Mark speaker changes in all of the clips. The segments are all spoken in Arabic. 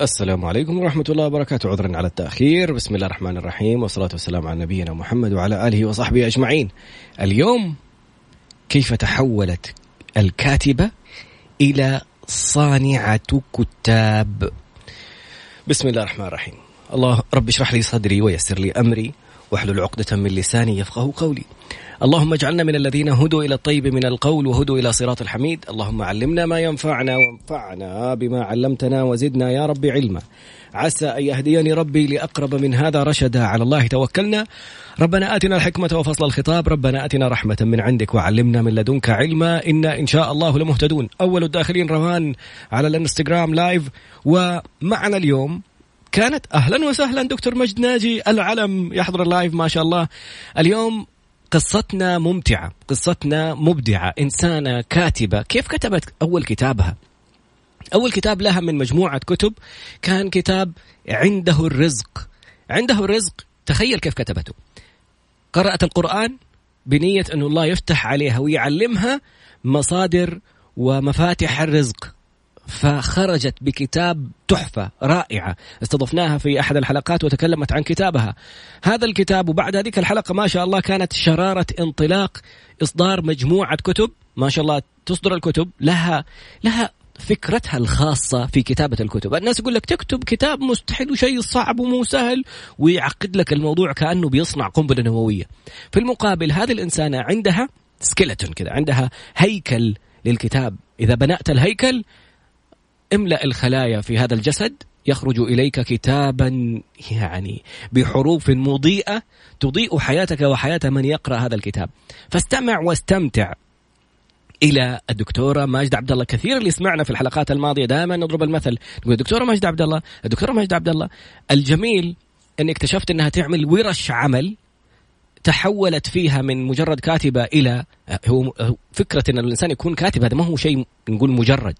Speaker 1: السلام عليكم ورحمة الله وبركاته. عذرا على التأخير. بسم الله الرحمن الرحيم. والصلاة والسلام على نبينا محمد وعلى آله وصحبه أجمعين. اليوم كيف تحولت الكاتبة إلى صانعة كتاب؟ بسم الله الرحمن الرحيم. الله رب اشرح لي صدري ويسر لي أمري واحلل عقدة من لساني يفقه قولي. اللهم اجعلنا من الذين هدوا إلى الطيب من القول وهدوا إلى صراط الحميد. اللهم علمنا ما ينفعنا وانفعنا بما علمتنا وزدنا يا رب علما. عسى أن يهديني ربي لأقرب من هذا رشدا. على الله توكلنا. ربنا آتنا الحكمة وفصل الخطاب. ربنا آتنا رحمة من عندك وعلمنا من لدنك علما. إنا إن شاء الله لمهتدون. أول الداخلين روان على الانستغرام live. ومعنا اليوم كانت أهلا وسهلا دكتور مجد ناجي العلم. يحضر ال live ما شاء الله. اليوم قصتنا ممتعة قصتنا مبدعة إنسانة كاتبة. كيف كتبت أول كتابها؟ أول كتاب لها من مجموعة كتب كان كتاب عنده الرزق. عنده الرزق تخيل كيف كتبته. قرأت القرآن بنية أن الله يفتح عليها ويعلمها مصادر ومفاتح الرزق. فخرجت بكتاب تحفة رائعة. استضفناها في أحد الحلقات وتكلمت عن كتابها. هذا الكتاب وبعد هذيك الحلقة ما شاء الله كانت شرارة انطلاق إصدار مجموعة كتب. ما شاء الله تصدر الكتب. لها لها فكرتها الخاصة في كتابة الكتب. الناس يقول لك تكتب كتاب مستحيل وشيء صعب ومو سهل ويعقد لك الموضوع كأنه بيصنع قنبلة نووية. في المقابل هذه الإنسانة عندها سكيلتون كذا عندها هيكل للكتاب. إذا بنأت الهيكل املأ الخلايا في هذا الجسد يخرج إليك كتابا يعني بحروف مضيئة تضيء حياتك وحياة من يقرأ هذا الكتاب. فاستمع واستمتع. إلى الدكتورة ماجده عبد الله كثير اللي سمعنا في الحلقات الماضية دائما نضرب المثل. نقول الدكتوره ماجده عبد الله الدكتوره ماجده عبد الله. الجميل اني اكتشفت إنها تعمل ورش عمل تحولت فيها من مجرد كاتبة إلى هو فكرة إن الإنسان يكون كاتب هذا ما هو شيء نقول مجرد.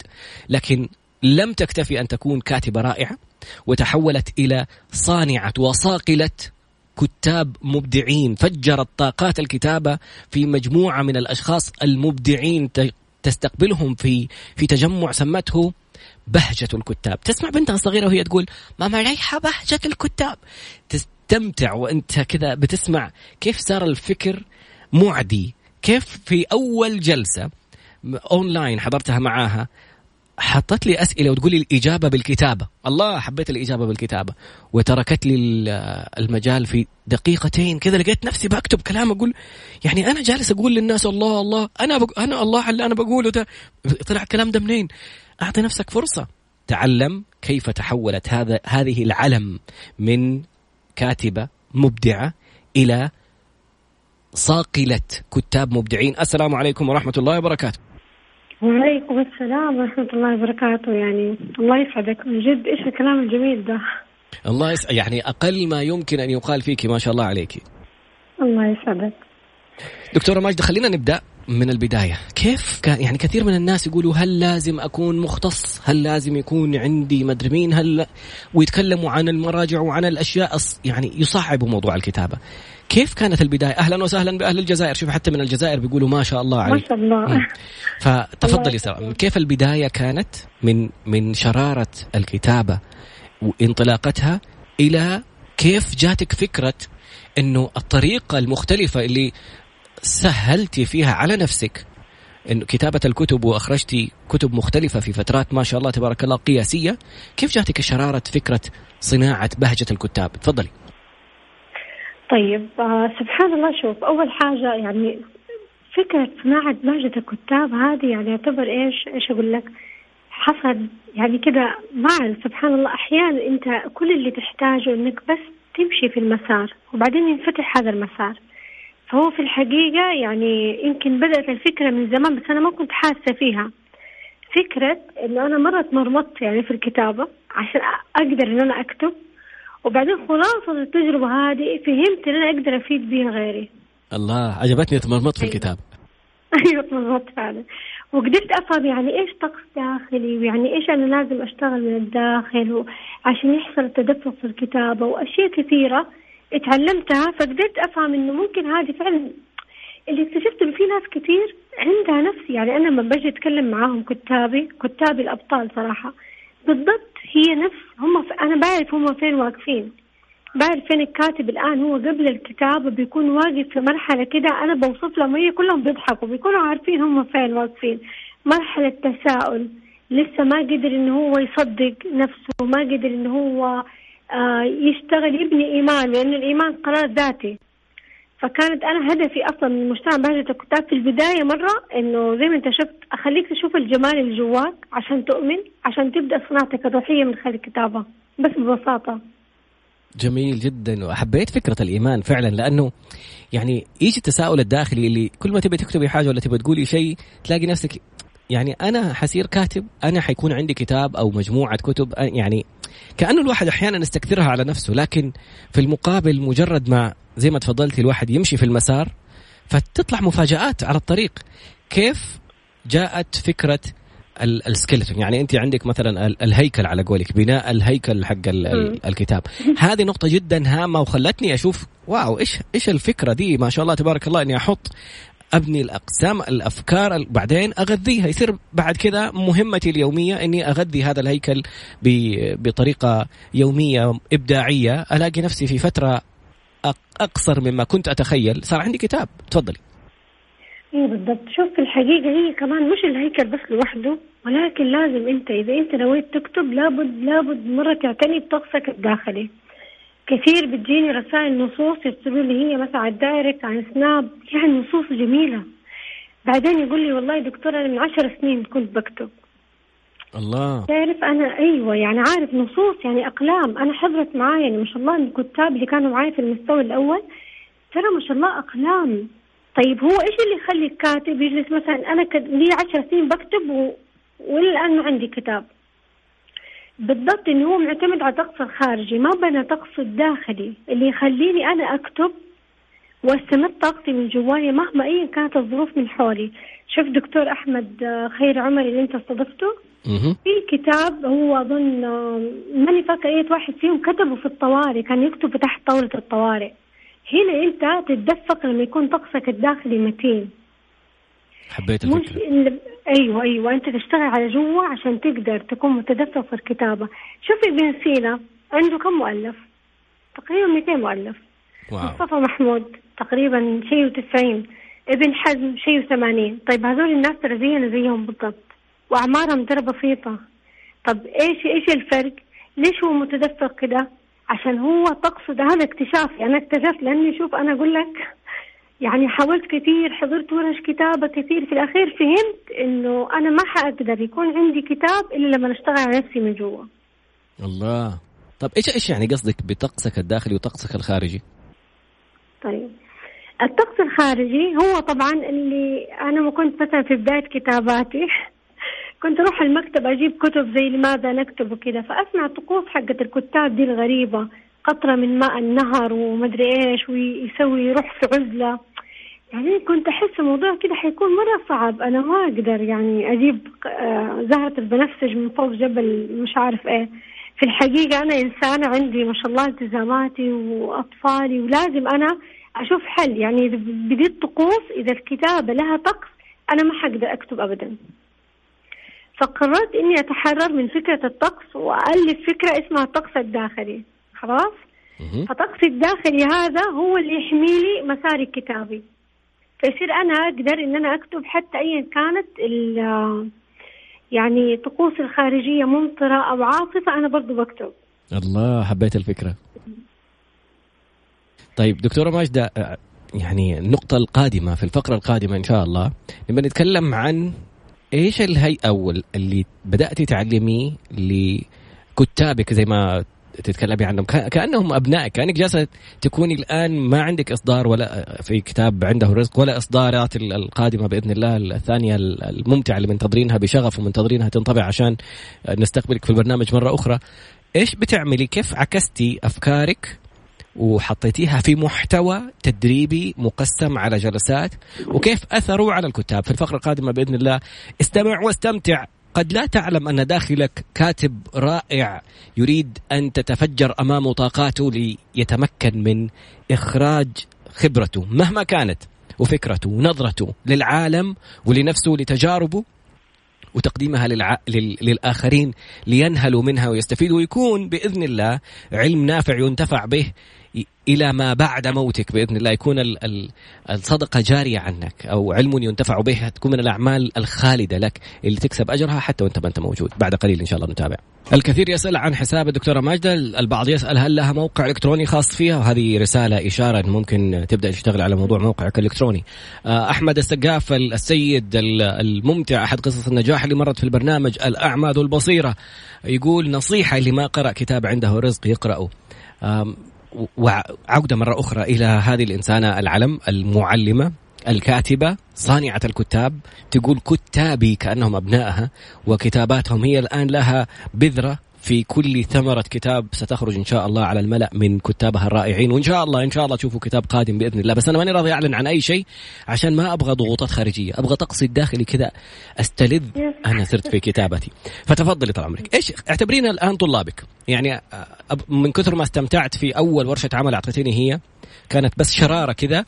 Speaker 1: لكن لم تكتفي أن تكون كاتبة رائعة وتحولت إلى صانعة وصاقلة كتاب مبدعين. فجرت طاقات الكتابة في مجموعة من الأشخاص المبدعين تستقبلهم في في تجمع سمته بهجة الكتاب. تسمع بنتها الصغيرة وهي تقول ماما ريحة بهجة الكتاب. تستمتع وأنت كذا بتسمع كيف صار الفكر معدي كيف في أول جلسة أونلاين حضرتها معاها حطت لي أسئلة وتقول لي الإجابة بالكتابة. الله حبيت الإجابة بالكتابة. وتركت لي المجال في دقيقتين كذا لقيت نفسي بكتب كلام أقول يعني أنا جالس أقول للناس الله الله أنا بق... أنا الله اللي أنا بقوله ده. طلع الكلام ده منين؟ أعطي نفسك فرصة. تعلم كيف تحولت هذا هذه العلم من كاتبة مبدعة إلى صاقلة كتاب مبدعين. السلام عليكم ورحمة الله وبركاته.
Speaker 2: وعليكم السلام ورحمة الله وبركاته. يعني الله يسعدك. من جد إيش الكلام الجميل ده؟
Speaker 1: الله يسعد يعني أقل ما يمكن أن يقال فيك ما شاء الله عليك.
Speaker 2: الله يسعدك.
Speaker 1: دكتورة ماجدة خلينا نبدأ من البداية. كيف كان يعني كثير من الناس يقولوا هل لازم أكون مختص؟ هل لازم يكون عندي مدري مين؟ هل ويتكلموا عن المراجع وعن الأشياء يعني يصعبوا موضوع الكتابة. كيف كانت البداية؟ أهلا وسهلا بأهل الجزائر. شوف حتى من الجزائر بيقولوا ما شاء الله عليك.
Speaker 2: ما شاء الله.
Speaker 1: فتفضلي سوا كيف البداية كانت من من شرارة الكتابة وانطلاقتها إلى كيف جاتك فكرة إنه الطريقة المختلفة اللي سهلتي فيها على نفسك إنه كتابة الكتب واخرجتي كتب مختلفة في فترات ما شاء الله تبارك الله قياسية كيف جاتك شرارة فكرة صناعة بهجة الكتاب؟ تفضلي.
Speaker 2: طيب آه سبحان الله شوف أول حاجة يعني فكرة صناعة بهجة الكتاب هذه يعني يعتبر إيش؟ إيش أقول لك؟ حصل يعني كده مع سبحان الله أحيانا أنت كل اللي تحتاجه إنك بس تمشي في المسار وبعدين ينفتح هذا المسار. فهو في الحقيقة يعني يمكن بدأت الفكرة من زمان بس أنا ما كنت حاسة فيها. فكرة إنه أنا مرة تمرمطت يعني في الكتابة عشان أقدر إن أنا أكتب. وبعدين خلاصة التجربة هذه فهمت إن أنا أقدر أفيد بها غيري.
Speaker 1: الله عجبتني تمرمط في الكتاب.
Speaker 2: أيوة تمرمط فعلا. وقدرت أفهم يعني إيش طقس داخلي ويعني إيش أنا لازم أشتغل من الداخل عشان يحصل التدفق في الكتابة وأشياء كثيرة اتعلمتها فقدرت أفهم إنه ممكن هذه فعلا اللي اكتشفت إنه في ناس كثير عندها نفس. يعني أنا لما بجي أتكلم معاهم كتابي كتابي الأبطال صراحة بالضبط هي نفس هم ف... أنا بعرف هم فين واقفين. بعرف فين الكاتب الآن هو قبل الكتابة بيكون واقف في مرحلة كده أنا بوصف لهم هي كلهم بيضحكوا بيكونوا عارفين هم فين واقفين. مرحلة تساؤل لسه ما قدر انه هو يصدق نفسه ما قدر انه هو آه يشتغل يبني إيمان لأن الإيمان قرار ذاتي. فكانت أنا هدفي أصلا من مجتمع بهجة الكتاب في البداية مرة إنه زي ما أنت شفت أخليك تشوف الجمال اللي جواك عشان تؤمن عشان تبدأ صناعتك الروحية من خلال الكتابه بس ببساطة.
Speaker 1: جميل جدا وحبيت فكرة الإيمان فعلا لأنه يعني يجي التساؤل الداخلي اللي كل ما تبي تكتبي حاجة ولا تبي تقولي شيء تلاقي نفسك يعني أنا حصير كاتب أنا حيكون عندي كتاب أو مجموعة كتب يعني كأنه الواحد أحيانا يستكثرها على نفسه لكن في المقابل مجرد ما زي ما تفضلتي الواحد يمشي في المسار فتطلع مفاجآت على الطريق. كيف جاءت فكرة ال skeleton؟ يعني أنت عندك مثلا الهيكل على قولك بناء الهيكل حق الكتاب. هذه نقطة جدا هامة وخلتني أشوف wow إيش إيش الفكرة دي؟ ما شاء الله تبارك الله إني أحط أبني الأقسام الأفكار بعدين أغذيها. يصير بعد كذا مهمتي اليومية إني أغذي هذا الهيكل بطريقة يومية إبداعية. ألاقي نفسي في فترة أقصر مما كنت أتخيل. صار عندي كتاب. تفضلي.
Speaker 2: إيه بالضبط. شوف في الحقيقة هي كمان مش الهيكل بس لوحده ولكن لازم أنت إذا أنت نويت تكتب لابد لابد مرة تعتني بطقسك الداخلي. كثير بتجيني رسائل نصوص يرسلوا لي هي مثلا على ال direct عن سناب يعني نصوص جميلة. بعدين يقول لي والله دكتور أنا من عشر سنين كنت بكتب.
Speaker 1: الله.
Speaker 2: تعرف أنا أيوه يعني عارف نصوص يعني أقلام. أنا حضرت معايا يعني ما شاء الله الكتاب اللي كانوا معايا في المستوى الأول ترى ما شاء الله أقلام. طيب هو إيش اللي يخلي الكاتب يجلس مثلا كد... لي عشر سنين بكتب و... والان ما عندي كتاب؟ بالضبط إنه هو معتمد على الطقس الخارجي ما بنى طقس الداخلي. اللي يخليني أنا أكتب واستمد طاقتي من جوايا مهما ايا كانت الظروف من حولي. شوف دكتور أحمد آه، خير عمر اللي أنت استضفته. في كتاب هو أظن آه، ماني فاكر اي واحد فيهم كتبه في الطوارئ كان يكتب تحت طاولة الطوارئ. هنا أنت تتدفق لما يكون طقسك الداخلي متين.
Speaker 1: حبيت الفكرة. مش
Speaker 2: أيوه أيوه. أنت تشتغل على جوا عشان تقدر تكون متدفق في الكتابة. شوفي ابن سينا عنده كم مؤلف؟ تقريبا 200 مؤلف. واو. مصطفى محمود تقريبا شيء وتسعين. ابن حزم شيء وثمانين. طيب هذول الناس ترى زينا زيهم بالضبط. وأعمارهم ترى بسيطة. طب إيش إيش الفرق؟ ليش هو متدفق كده؟ عشان هو تقصد هذا اكتشاف. يعني اكتشفت لأني شوف أنا أقول لك يعني حاولت كثير حضرت ورش كتابة كثير. في الأخير فهمت إنه أنا ما حأقدر يكون عندي كتاب إلا لما أشتغل على نفسي من جوا.
Speaker 1: الله. طب إيش إيش يعني قصدك بطقسك الداخلي وطقسك الخارجي؟
Speaker 2: طيب. الطقس الخارجي هو طبعا اللي أنا ما كنت مثلا في بداية كتاباتي. كنت أروح المكتب أجيب كتب زي لماذا نكتب وكذا. فأسمع الطقوس حقت الكتاب دي الغريبة. قطرة من ماء النهر ومدري إيش ويسوي يروح في عزلة. يعني كنت أحس الموضوع كده حيكون مرة صعب. أنا ما أقدر يعني أجيب آه، زهرة البنفسج من فوق جبل مش عارف إيه. في الحقيقة أنا إنسانة عندي ما شاء الله التزاماتي وأطفالي ولازم أنا أشوف حل. يعني بدي الطقوس إذا الكتابة لها طقس أنا ما حقدر أكتب ابدا. فقررت إني أتحرر من فكرة الطقس والف فكرة اسمها الطقس الداخلي. خلاص؟ فطقسي الداخلي هذا هو اللي يحمي لي مساري الكتابي. فيصير أنا أقدر إن أنا أكتب حتى ايا كانت يعني طقوس الخارجية ممطرة أو عاصفه أنا برضو بكتب.
Speaker 1: الله حبيت الفكرة. طيب دكتورة ماجدة يعني النقطة القادمة في الفقرة القادمة إن شاء الله نبغى نتكلم عن إيش الهي أو اللي بدأتي تعلميه لكتابك زي ما تتكلمي عنهم. كأنهم ابنائك كأنك جالسة تكوني الآن ما عندك إصدار ولا في كتاب عنده رزق ولا إصدارات القادمة بإذن الله الثانية الممتعة اللي منتظرينها بشغف ومنتظرينها تنطبع عشان نستقبلك في البرنامج مرة أخرى. إيش بتعملي؟ كيف عكستي أفكارك وحطيتيها في محتوى تدريبي مقسم على جلسات؟ وكيف أثروا على الكتاب؟ في الفقرة القادمة بإذن الله استمع واستمتع. قد لا تعلم أن داخلك كاتب رائع يريد أن تتفجر امامه طاقاته ليتمكن من إخراج خبرته مهما كانت وفكرته ونظرته للعالم ولنفسه ولتجاربه وتقديمها للع... لل... للآخرين لينهلوا منها ويستفيدوا ويكون بإذن الله علم نافع ينتفع به إلى ما بعد موتك بإذن الله يكون الصدقة جارية عنك أو علم ينتفع به تكون من الأعمال الخالدة لك اللي تكسب أجرها حتى وأنت ما أنت موجود بعد قليل إن شاء الله نتابع. الكثير يسأل عن حساب الدكتورة ماجدة، البعض يسأل هل لها موقع إلكتروني خاص فيها؟ وهذه رسالة إشارة ممكن تبدأ تشتغل على موضوع موقعك الإلكتروني. آه، أحمد السقاف السيد الممتع أحد قصص النجاح اللي مرت في البرنامج الاعمى ذو البصيرة يقول نصيحة اللي ما قرأ كتاب عنده رزق يقرأه. وعودة مرة أخرى إلى هذه الإنسانة العلم المعلمة الكاتبة صانعة الكتاب تقول كتابي كأنهم أبنائها وكتاباتهم هي الآن لها بذرة في كل ثمرة كتاب ستخرج إن شاء الله على الملأ من كتابها الرائعين وإن شاء الله إن شاء الله تشوفوا كتاب قادم بإذن الله. بس أنا ماني راضي أعلن عن أي شيء عشان ما أبغى ضغوطات خارجية أبغى طقسي الداخلي كذا أستلذ أنا صرت في كتابتي. فتفضلي طال عمرك. إيش اعتبرينا الآن طلابك؟ يعني من كثر ما استمتعت في أول ورشة عمل أعطيتيني هي كانت بس شرارة كذا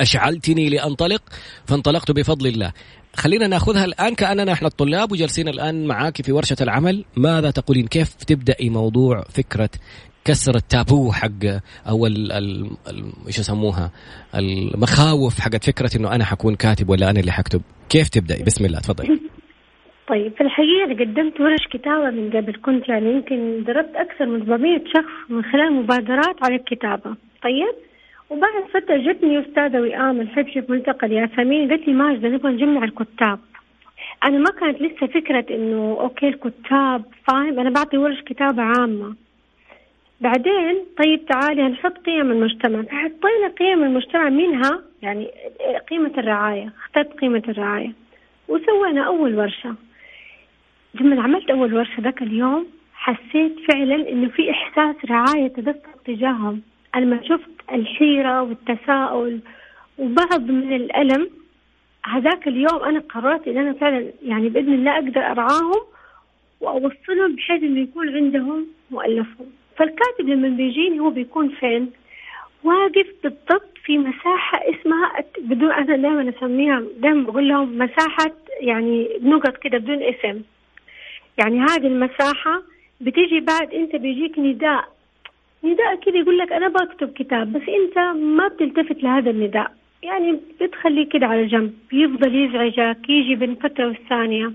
Speaker 1: أشعلتني لأنطلق فانطلقت بفضل الله. خلينا ناخذها الآن كأننا إحنا الطلاب وجالسين الآن معاك في ورشة العمل. ماذا تقولين؟ كيف تبداي موضوع فكرة كسر التابو حق أو إيش يسموها؟ المخاوف حقت فكرة إنه أنا حكون كاتب ولا أنا اللي حكتب؟ كيف تبدأي؟ بسم الله تفضلي.
Speaker 2: طيب في الحقيقة قدمت ورش كتابة من قبل كنت يعني يمكن دربت أكثر من 400 شخص من خلال مبادرات على الكتابة. طيب؟ وبعد فترة جتني أستاذة وئام الحبشي في ملتقى الياسمين قالت لي ماجدة نبغى نجمع الكتاب. أنا ما كانت لسه فكرة إنه أوكي الكتاب فاهم أنا بعطي ورش كتابة عامة. بعدين طيب تعالي هنحط قيم المجتمع. فحطينا قيم المجتمع منها يعني قيمة الرعاية اخترت قيمة الرعاية. وسوينا أول ورشة. لما عملت أول ورشة ذاك اليوم حسيت فعلا إنه في إحساس رعاية تدفق تجاههم. لما شفت الحيرة والتساؤل وبعض من الألم هذاك اليوم أنا قررت إن أنا فعلا يعني بإذن الله أقدر أرعاهم وأوصلهم بحيث إنه يكون عندهم مؤلفهم فالكاتب لما بيجيني هو بيكون فين؟ واقف بالضبط في مساحة اسمها بدون أنا دائما أسميها دائما بقول لهم مساحة يعني نقط كده بدون اسم يعني هذه المساحة بتيجي بعد أنت بيجيك نداء نداء كذا يقول لك أنا بكتب كتاب بس أنت ما بتلتفت لهذا النداء. يعني بتخليه كده على جنب يفضل يزعجك يجي بين فترة والثانية.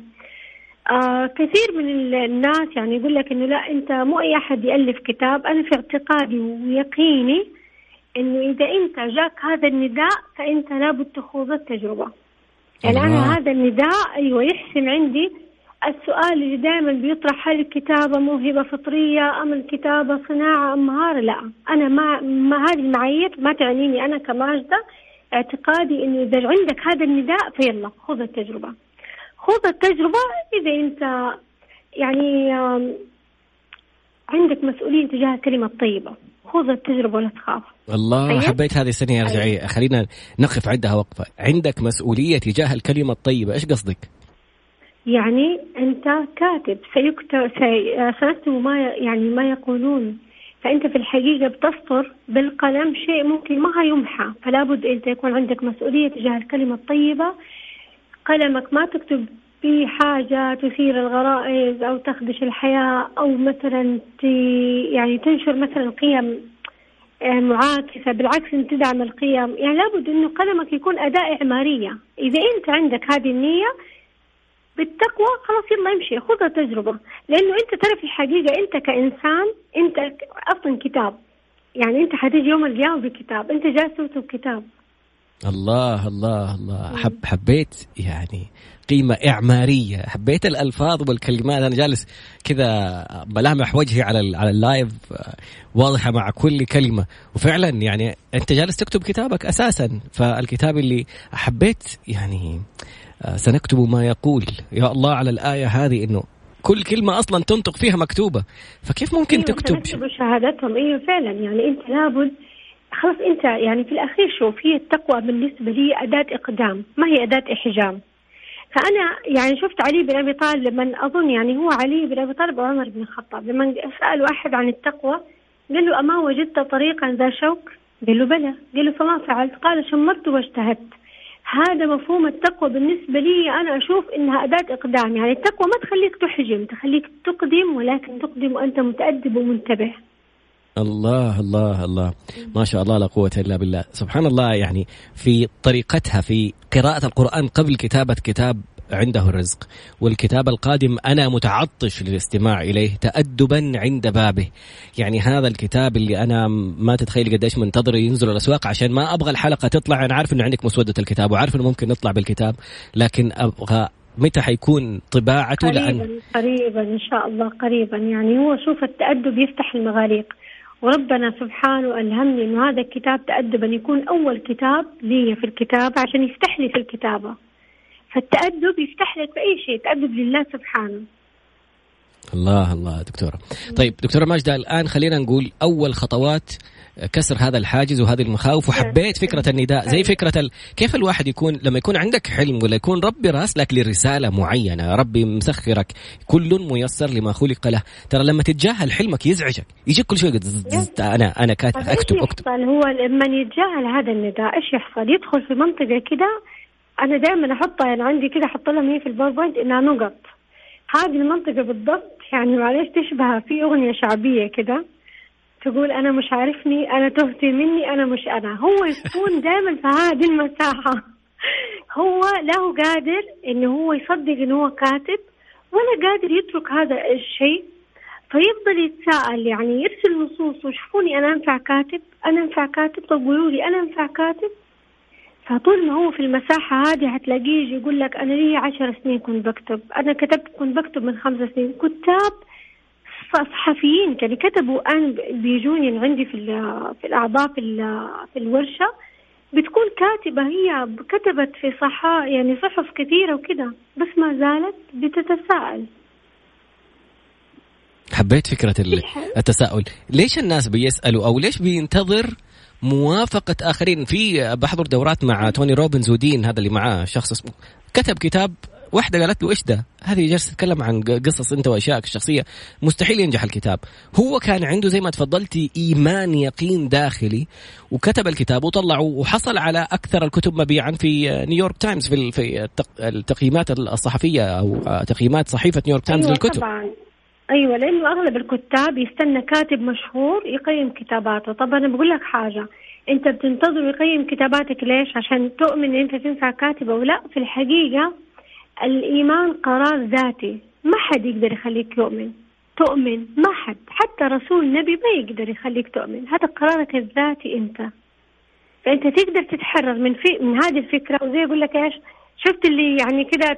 Speaker 2: آه كثير من الناس يعني يقول لك إنه لا أنت مو أي أحد يألف كتاب. أنا في اعتقادي ويقيني إنه إذا أنت جاك هذا النداء فأنت لابد تخوض التجربة. يعني أنا هذا النداء أيوه يحسم عندي السؤال اللي دائما بيطرح هل الكتابة موهبة فطرية أم الكتابة صناعة أم مهارة؟ لا أنا ما, ما هذه المعايير ما تعنيني أنا كماجدة اعتقادي إنه إذا عندك هذا النداء فيلا خذ التجربة. خذ التجربة إذا أنت يعني عندك مسؤولية تجاه الكلمة الطيبة. خذ التجربة ولا تخاف.
Speaker 1: الله طيب؟ حبيت هذه السنة ارجعي أيوة. خلينا نقف عندها وقفة، عندك مسؤولية تجاه الكلمة الطيبة، إيش قصدك؟
Speaker 2: يعني أنت كاتب سيكتب سيكتب ما يعني ما يقولون. فأنت في الحقيقة بتسطر بالقلم شيء ممكن ما يمحى. فلا بد أنت يكون عندك مسؤولية تجاه الكلمة الطيبة. قلمك ما تكتب في حاجة تثير الغرائز أو تخدش الحياة أو مثلا يعني تنشر مثلا قيم آه، معاكسة. بالعكس أنت تدعم القيم. يعني لابد أنه قلمك يكون أداة إعمارية. إذا أنت عندك هذه النية بالتقوى خلاص يلا امشي خذ التجربة لأنه أنت ترى في الحقيقة أنت كإنسان أنت أصلا كتاب. يعني أنت حتيجي يوم القيامة بكتاب أنت جالس تكتب كتاب.
Speaker 1: الله الله الله. حب حبيت يعني قيمة إعمارية. حبيت الألفاظ والكلمات. أنا جالس كذا ملامح وجهي على على اللايف واضحة مع كل كلمة. وفعلا يعني أنت جالس تكتب كتابك أساسا. فالكتاب اللي حبيت يعني سنكتب ما يقول. يا الله على الآية هذه إنه كل كلمة أصلا تنطق فيها مكتوبة. فكيف ممكن
Speaker 2: أيوة
Speaker 1: تكتب؟
Speaker 2: سنكتب شهادتهم. أيوة فعلا. يعني أنت لابد خلاص أنت يعني في الأخير شوف هي التقوى بالنسبة لي أداة إقدام ما هي أداة إحجام. فأنا يعني شفت علي بن أبي طالب لما أظن يعني هو علي بن أبي طالب وعمر بن الخطاب لما سأل واحد عن التقوى قال له أما وجدت طريقا ذا شوك؟ قال له بلى. قال له فما فعلت؟ قال شمرت واجتهدت. هذا مفهوم التقوى بالنسبة لي أنا أشوف إنها أداة إقدام. يعني التقوى ما تخليك تحجم تخليك تقدم ولكن تقدم وأنت متأدب ومنتبه.
Speaker 1: الله الله الله. ما شاء الله لا قوة إلا بالله. سبحان الله يعني في طريقتها في قراءة القرآن قبل كتابة كتاب عنده الرزق. والكتاب القادم أنا متعطش للاستماع إليه تأدبا عند بابه. يعني هذا الكتاب اللي أنا ما تتخيل قديش منتظر ينزل الأسواق عشان ما أبغى الحلقة تطلع. أنا عارف أنه عندك مسودة الكتاب وعارف أنه ممكن نطلع بالكتاب لكن أبغى متى حيكون طباعته؟
Speaker 2: قريبا لأن قريبا إن شاء الله قريبا. يعني هو شوف التأدب يفتح المغاليق وربنا سبحانه ألهمني إنه هذا الكتاب تأدبا يكون أول كتاب لي في الكتابة عشان يفتح لي في الكتابة. فالتأدب يفتح لك أي شيء تأدب لله سبحانه.
Speaker 1: الله الله دكتورة. طيب دكتورة ماجدة الآن خلينا نقول أول خطوات كسر هذا الحاجز وهذه المخاوف وحبيت فكرة النداء. زي فكرة ال... كيف الواحد يكون لما يكون عندك حلم ولا يكون ربي راسلك لرسالة معينة ربي مسخرك كل ميسر لما خلق له. ترى لما تتجاهل حلمك يزعجك يجيك كل شوي أنا أنا كاتب أكتب أكتب.
Speaker 2: هو لما يتجاهل هذا النداء إيش يحصل؟ يدخل في منطقة كده أنا دائما أحطها يعني عندي كده أحط لها هي في الباوربوينت إنها نقط. هذه المنطقة بالضبط يعني معلش تشبه في أغنية شعبية كده تقول أنا مش عارفني أنا تهتي مني أنا مش أنا. هو يكون دائما في هذه المساحة. هو لا هو قادر إنه هو يصدق إنه هو كاتب ولا قادر يترك هذا الشيء. فيفضل يتساءل يعني يرسل نصوص وشوفوني أنا أنفع كاتب؟ أنا أنفع كاتب؟ طب قولوا لي أنا أنفع كاتب؟ فطول ما هو في المساحة هذه هتلاقيه يجي يقول لك أنا لي عشر سنين كنت بكتب. أنا كتبت كنت بكتب من خمس سنين. كتاب صحفيين يعني كتبوا أنا بيجوني عندي في في الأعضاء في في الورشة. بتكون كاتبة هي كتبت في صحا يعني صحف كثيرة وكده بس ما زالت بتتساءل.
Speaker 1: حبيت فكرة التساؤل. ليش الناس بيسألوا أو ليش بينتظر موافقة آخرين في بحضر دورات مع توني روبنز ودين هذا اللي معاه شخص اسمه كتب كتاب واحدة قالت له إيش ده؟ هذه جالسة تتكلم عن قصص أنت واشيائك الشخصية مستحيل ينجح الكتاب. هو كان عنده زي ما تفضلتي إيمان يقين داخلي وكتب الكتاب وطلعه وحصل على أكثر الكتب مبيعا في نيويورك تايمز في التقييمات الصحفية أو تقييمات صحيفة نيويورك تايمز
Speaker 2: أيوة
Speaker 1: للكتب.
Speaker 2: طبعا أيوه لأنه أغلب الكتاب يستنى كاتب مشهور يقيم كتاباته. طب أنا بقول لك حاجة. أنت بتنتظر يقيم كتاباتك ليش؟ عشان تؤمن ان أنت تنفع كاتب أو لا في الحقيقة الإيمان قرار ذاتي. ما حد يقدر يخليك تؤمن تؤمن. ما حد. حتى رسول نبي ما يقدر يخليك تؤمن. هذا قرارك الذاتي أنت. فأنت تقدر تتحرر من في من هذه الفكرة. وزي يقول لك إيش؟ شفت اللي يعني كده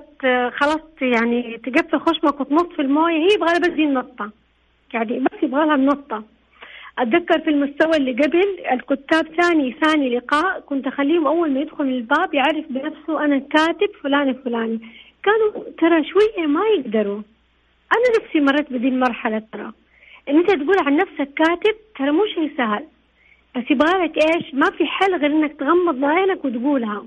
Speaker 2: خلاص يعني تقفل خشمك وتنط في المويه هي يبغى بس دي النطة. يعني بس يبغى لها النطة. أتذكر في المستوى اللي قبل الكتاب ثاني ثاني لقاء كنت أخليهم أول ما يدخل الباب يعرف بنفسه أنا كاتب فلان الفلاني كانوا ترى شوية ما يقدروا. أنا نفسي مريت بدي المرحلة ترى. إن أنت تقول عن نفسك كاتب ترى مو شيء سهل. بس يبغالك إيش؟ ما في حل غير إنك تغمض عينك وتقولها.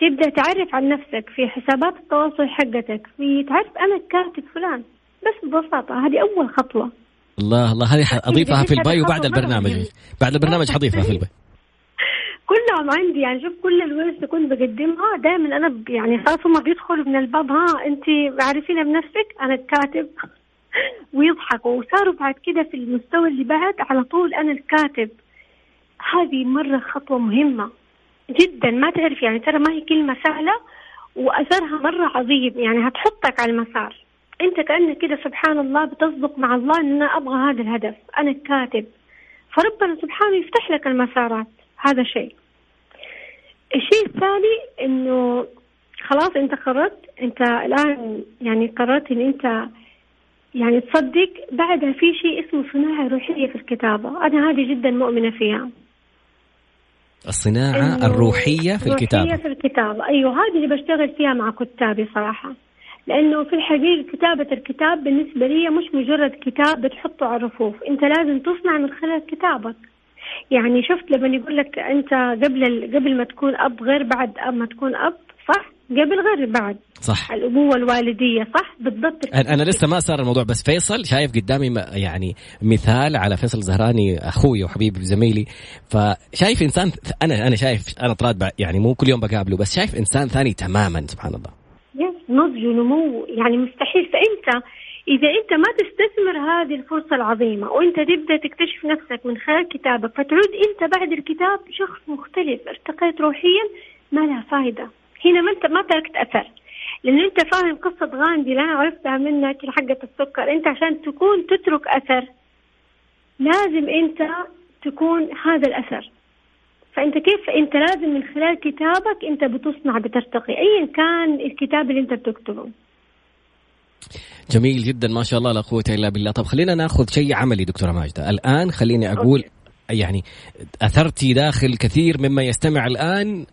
Speaker 2: تبدأ تعرف عن نفسك في حسابات التواصل حقتك في تعرف أنا كاتب فلان. بس ببساطة هذه أول خطوة.
Speaker 1: الله الله هذه أضيفها في ال bio بعد البرنامج. بعد البرنامج حضيفها في ال bio.
Speaker 2: كلهم عندي يعني شوف كل الورش اللي كنت بقدمها دائما أنا يعني خلاص هم بيدخلوا من الباب ها أنت عارفين بنفسك أنا الكاتب. ويضحكوا. وصاروا بعد كده في المستوى اللي بعد على طول أنا الكاتب. هذه مرة خطوة مهمة. جدا ما تعرف يعني ترى ما هي كلمة سهلة وأثرها مرة عظيم. يعني هتحطك على المسار. أنت كأنك كده سبحان الله بتصدق مع الله أن أنا أبغى هذا الهدف. أنا كاتب. فربنا سبحانه يفتح لك المسارات. هذا شيء. الشيء الثاني إنه خلاص أنت قررت أنت الآن يعني قررت إن أنت يعني تصدق. بعدها في شيء اسمه صناعة روحية في الكتابة. أنا هذه جدا مؤمنة فيها.
Speaker 1: الصناعة الروحية في الكتابة
Speaker 2: الروحية في الكتابة أيوة هذه اللي بشتغل فيها مع كتابي صراحة. لأنه في الحقيقة كتابة الكتاب بالنسبة لي مش مجرد كتاب بتحطه على الرفوف. أنت لازم تصنع من خلال كتابك. يعني شفت لما يقول لك أنت قبل قبل ما تكون أب غير بعد أب ما تكون أب صح؟ قبل غير بعد.
Speaker 1: صح.
Speaker 2: الأبوة الوالدية صح؟ بالضبط.
Speaker 1: أنا لسه ما صار الموضوع بس فيصل شايف قدامي يعني مثال على فيصل زهراني أخوي وحبيبي وزميلي فشايف إنسان أنا أنا شايف أنا طراد يعني مو كل يوم بقابله بس شايف إنسان ثاني تماما سبحان الله.
Speaker 2: yes نضج ونمو يعني مستحيل. فأنت إذا أنت ما تستثمر هذه الفرصة العظيمة وأنت تبدأ تكتشف نفسك من خلال كتابك فتعود أنت بعد الكتاب شخص مختلف. ارتقيت روحيا ما لها فائده هنا ما انت ما تركت أثر. لأن أنت فاهم قصة غاندي اللي أنا عرفتها منك حقة السكر. أنت عشان تكون تترك أثر لازم أنت تكون هذا الأثر. فأنت كيف؟ أنت لازم من خلال كتابك أنت بتصنع بترتقي. ايا كان الكتاب اللي أنت بتكتبه.
Speaker 1: جميل جدا ما شاء الله لا قوة إلا بالله. طب خلينا نأخذ شيء عملي دكتورة ماجدة. الآن خليني أقول أوكي. يعني اثرتي داخل كثير مما يستمع الآن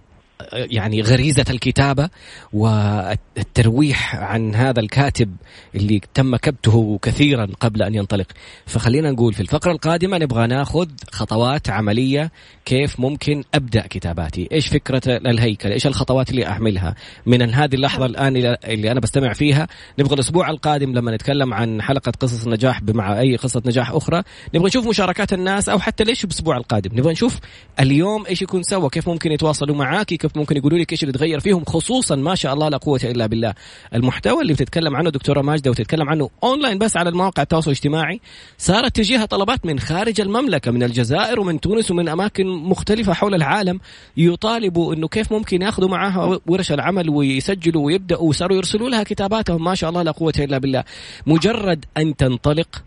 Speaker 1: يعني غريزة الكتابة والترويح عن هذا الكاتب اللي تم كبته كثيرا قبل أن ينطلق. فخلينا نقول في الفقرة القادمة نبغى ناخذ خطوات عملية كيف ممكن أبدأ كتاباتي. إيش فكرة الهيكل؟ إيش الخطوات اللي أعملها من هذه اللحظة الآن اللي أنا بستمع فيها نبغى الأسبوع القادم لما نتكلم عن حلقة قصص النجاح مع أي قصة نجاح أخرى نبغى نشوف مشاركات الناس أو حتى ليش الأسبوع القادم؟ نبغى نشوف اليوم إيش يكون سوى كيف ممكن يتواصلوا معاك كيف ممكن يقولوا لك إيش اللي تغير فيهم خصوصا ما شاء الله لا قوة إلا بالله. المحتوى اللي بتتكلم عنه دكتورة ماجدة وتتكلم عنه اونلاين بس على المواقع التواصل الاجتماعي صارت تجيها طلبات من خارج المملكة من الجزائر ومن تونس ومن أماكن مختلفة حول العالم يطالبوا إنه كيف ممكن ياخذوا معاها ورش العمل ويسجلوا ويبدأوا وصاروا يرسلوا لها كتاباتهم. ما شاء الله لا قوة إلا بالله. مجرد أن تنطلق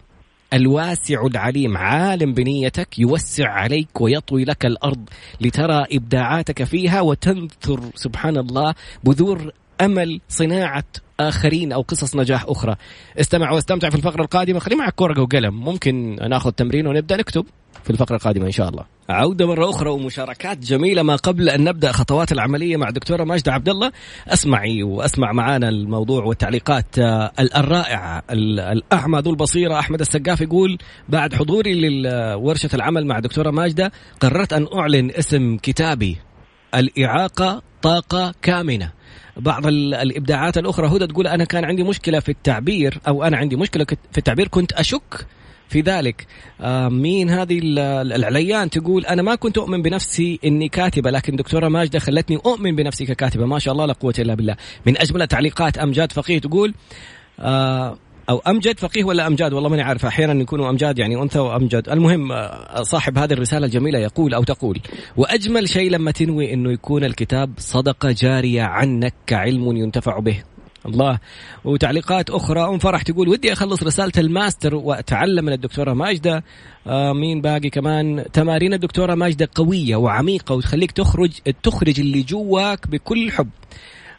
Speaker 1: الواسع العليم عالم بنيتك يوسع عليك ويطوي لك الأرض لترى إبداعاتك فيها وتنثر سبحان الله بذور أمل صناعة آخرين أو قصص نجاح أخرى. استمع واستمتع في الفقرة القادمة. خلي معك ورقه وقلم. ممكن ناخذ تمرين ونبدأ نكتب في الفقرة القادمة إن شاء الله. عودة مرة أخرى ومشاركات جميلة ما قبل أن نبدأ خطوات العملية مع دكتورة ماجدة عبد الله أسمعي وأسمع معانا الموضوع والتعليقات آه، الرائعة الأعمى ذو البصيرة. أحمد السقاف يقول بعد حضوري لورشة العمل مع دكتورة ماجدة قررت أن أعلن اسم كتابي الإعاقة طاقة كامنة. بعض الإبداعات الأخرى هدى تقول أنا كان عندي مشكلة في التعبير أو أنا عندي مشكلة في التعبير كنت أشك في ذلك. آه مين هذه العليان تقول أنا ما كنت أؤمن بنفسي إني كاتبة لكن دكتورة ماجده خلتني أؤمن بنفسي ككاتبة. ما شاء الله لا قوة إلا بالله. من أجمل التعليقات أمجاد فقيه تقول آه أو أمجد فقيه ولا أمجاد؟ والله ماني عارف. أحيانا يكونوا أمجاد يعني أنثى وأمجد. المهم آه، صاحب هذه الرسالة الجميلة يقول أو تقول وأجمل شيء لما تنوي إنه يكون الكتاب صدقة جارية عنك كعلم ينتفع به. الله. وتعليقات أخرى. أم فرح تقول ودي أخلص رسالة الماستر وأتعلم من الدكتورة ماجدة. آه مين باقي كمان تمارين الدكتورة ماجدة قوية وعميقة وتخليك تخرج تخرج اللي جواك بكل حب.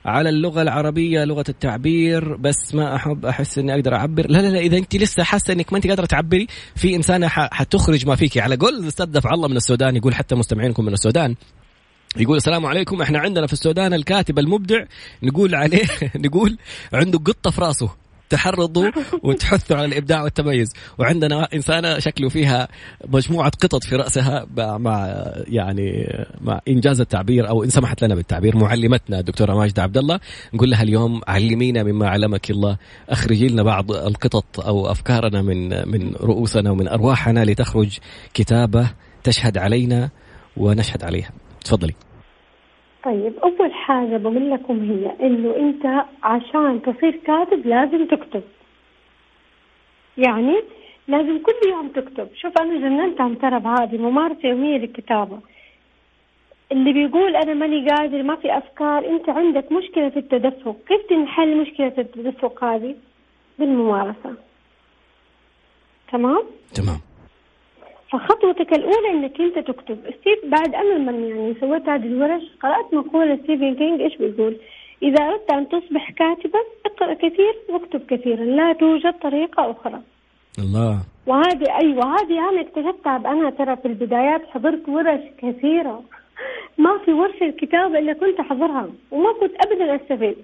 Speaker 1: على اللغة العربية لغة التعبير بس ما أحب أحس إني أقدر أعبر. لا لا لا إذا أنت لسه حاسة إنك ما أنت قادرة تعبري في إنسانة حتخرج ما فيك. على قول الأستاذ دفع الله من السودان يقول حتى مستمعينكم من السودان يقول السلام عليكم. إحنا عندنا في السودان الكاتب المبدع نقول عليه نقول عنده قطة في راسه. تحرضوا وتحثوا على الإبداع والتميز. وعندنا إنسانة شكله فيها مجموعة قطط في رأسها مع يعني مع إنجاز التعبير أو إن سمحت لنا بالتعبير معلمتنا الدكتورة ماجدة عبد الله نقول لها اليوم علمينا مما علمك الله. أخرجي لنا بعض القطط أو أفكارنا من من رؤوسنا ومن أرواحنا لتخرج كتابة تشهد علينا ونشهد عليها. تفضلي.
Speaker 2: طيب أول حاجة بقول لكم هي إنه أنت عشان تصير كاتب لازم تكتب. يعني لازم كل يوم تكتب. شوف أنا جننت عن ترى بهذه ممارسة يومية للكتابة اللي بيقول أنا ماني قادر ما في أفكار أنت عندك مشكلة في التدفق. كيف تنحل مشكلة التدفق هذه؟ بالممارسة. تمام؟
Speaker 1: تمام.
Speaker 2: فخطوتك الأولى إنك أنت تكتب. ستيف بعد أنا من يعني سويت هذه الورش قرأت مقولة ستيفن كينج إيش بيقول؟ إذا أردت أن تصبح كاتبا اقرأ كثير واكتب كثيرا. لا توجد طريقة أخرى.
Speaker 1: الله.
Speaker 2: وهذه أيوة هذه أنا اكتشفتها أنا ترى في البدايات حضرت ورش كثيرة. ما في ورشة كتابة إلا كنت أحضرها وما كنت أبدا أستفيد.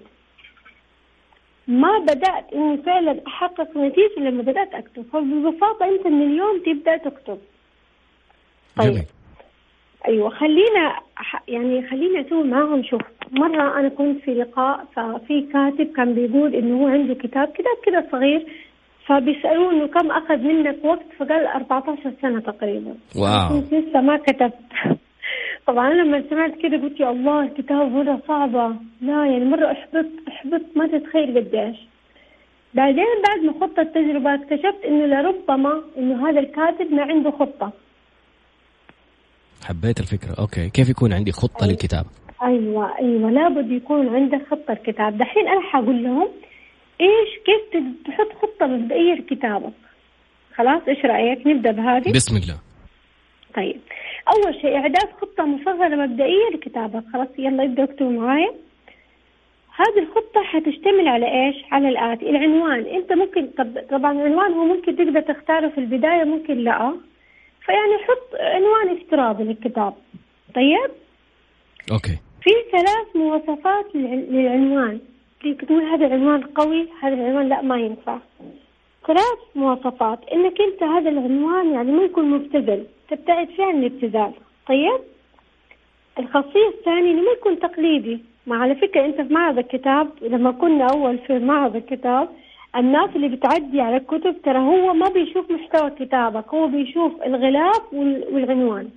Speaker 2: ما بدأت إني فعلا أحقق نتيجة لما بدأت أكتب. فببساطة أنت من اليوم تبدأ تكتب. طيب. جميل. أيوه خلينا يعني خلينا أسوي معاهم شوف مرة أنا كنت في لقاء ففي كاتب كان بيقول إنه هو عنده كتاب كتاب كده صغير فبيسألوه إنه كم أخذ منك وقت فقال 14 سنة تقريبا.
Speaker 1: واو.
Speaker 2: كنت لسه ما كتبت. طبعا لما سمعت كده قلت يا الله الكتاب مرة صعبة. لا يعني مرة أحبط أحبط ما تتخيل قديش. بعدين بعد ما خطة التجربة اكتشفت إنه لربما إنه هذا الكاتب ما عنده خطة.
Speaker 1: حبيت الفكرة. أوكي. كيف يكون عندي خطة
Speaker 2: أيوة.
Speaker 1: للكتابة
Speaker 2: أيوه أيوه. لابد يكون عندك خطة كتاب دحين أنا حقول لهم إيش كيف تحط خطة مبدئيه لكتابك خلاص؟ إيش رأيك؟ نبدأ بهذه؟
Speaker 1: بسم الله.
Speaker 2: طيب. أول شيء إعداد خطة مفصلة مبدئية لكتابك. خلاص؟ يلا ابدأ اكتبوا معايا. هذه الخطة حتشتمل على إيش؟ على الآتي، العنوان، أنت ممكن طب طبعا العنوان هو ممكن تقدر تختاره في البداية ممكن لا، فيعني حط عنوان افتراضي للكتاب. طيب؟
Speaker 1: أوكي.
Speaker 2: في ثلاث مواصفات للع- للعنوان. تقول هذا العنوان قوي هذا العنوان لا ما ينفع. ثلاث مواصفات. إنك أنت هذا العنوان يعني ما يكون مبتذل. تبتعد فيه عن الابتذال. طيب؟ الخاصية الثانية إنه ما يكون تقليدي. ما على فكرة أنت في معرض الكتاب لما كنا أول في معرض الكتاب الناس اللي بتعدي على الكتب ترى هو ما بيشوف محتوى كتابك هو بيشوف الغلاف وال- والعنوان.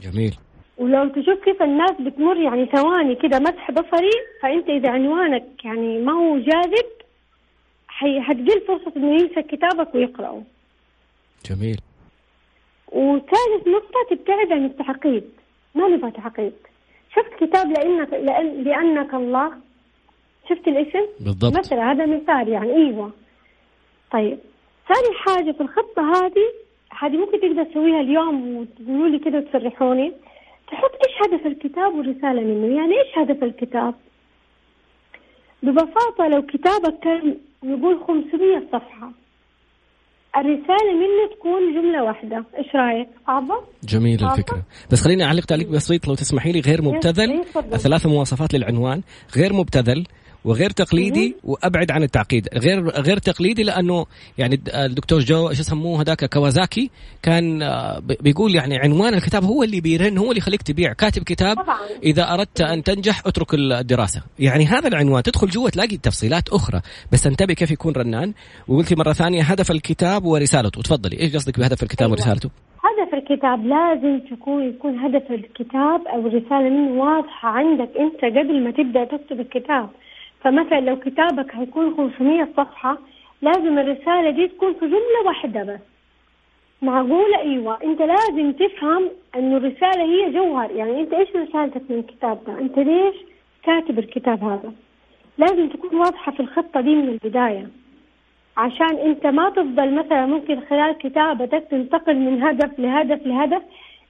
Speaker 1: جميل.
Speaker 2: ولو تشوف كيف الناس بتمر يعني ثواني كده مسح بصري فأنت إذا عنوانك يعني ما هو جاذب حتقل فرصة إنه يمسك كتابك ويقرأه.
Speaker 1: جميل.
Speaker 2: وثالث نقطة تبتعد عن التعقيد ما نبغى تعقيد شفت كتاب لأنك لأن لأنك الله؟ شفت الاسم؟
Speaker 1: بالضبط.
Speaker 2: مثلا هذا مثال يعني أيوه. طيب ثاني حاجة في الخطة هذه هذه ممكن تقدر تسويها اليوم وتقولوا لي كده وتسرحوني تحط إيش هدف الكتاب والرسالة منه؟ يعني إيش هدف الكتاب؟ ببساطة لو كتابك كان نقول 500 صفحة الرسالة منه تكون جملة واحدة. إيش رأيك؟ صعبة؟
Speaker 1: جميل؟ الفكرة. بس خليني أعلق تعليق بسيط لو تسمحي لي. غير مبتذل
Speaker 2: إيه، تفضل.
Speaker 1: ثلاث مواصفات للعنوان. غير مبتذل وغير تقليدي وأبعد عن التعقيد. غير غير تقليدي لأنه يعني الد- الدكتور جو إيش يسموه هذاك كيوساكي كان آه، بيقول يعني عنوان الكتاب هو اللي بيرن هو اللي يخليك تبيع. كاتب كتاب. إذا أردت أن تنجح اترك الدراسة. يعني هذا العنوان تدخل جوا تلاقي تفصيلات أخرى. بس انتبه كيف يكون رنان. وقلتي مرة ثانية هدف الكتاب ورسالته. تفضلي إيش قصدك بهدف الكتاب
Speaker 2: أيوة.
Speaker 1: ورسالته؟
Speaker 2: هدف الكتاب لازم تكون يكون هدف الكتاب أو الرسالة منه واضحة عندك. أنت قبل ما تبدأ تكتب الكتاب فمثلا لو كتابك هيكون 500 صفحة لازم الرسالة دي تكون في جملة واحدة بس. معقولة؟ إيوه. أنت لازم تفهم إنه الرسالة هي جوهر. يعني أنت إيش رسالتك من الكتاب ده؟ أنت ليش كاتب الكتاب هذا؟ لازم تكون واضحة في الخطة دي من البداية. عشان أنت ما تفضل مثلا ممكن خلال كتابتك تنتقل من هدف لهدف لهدف.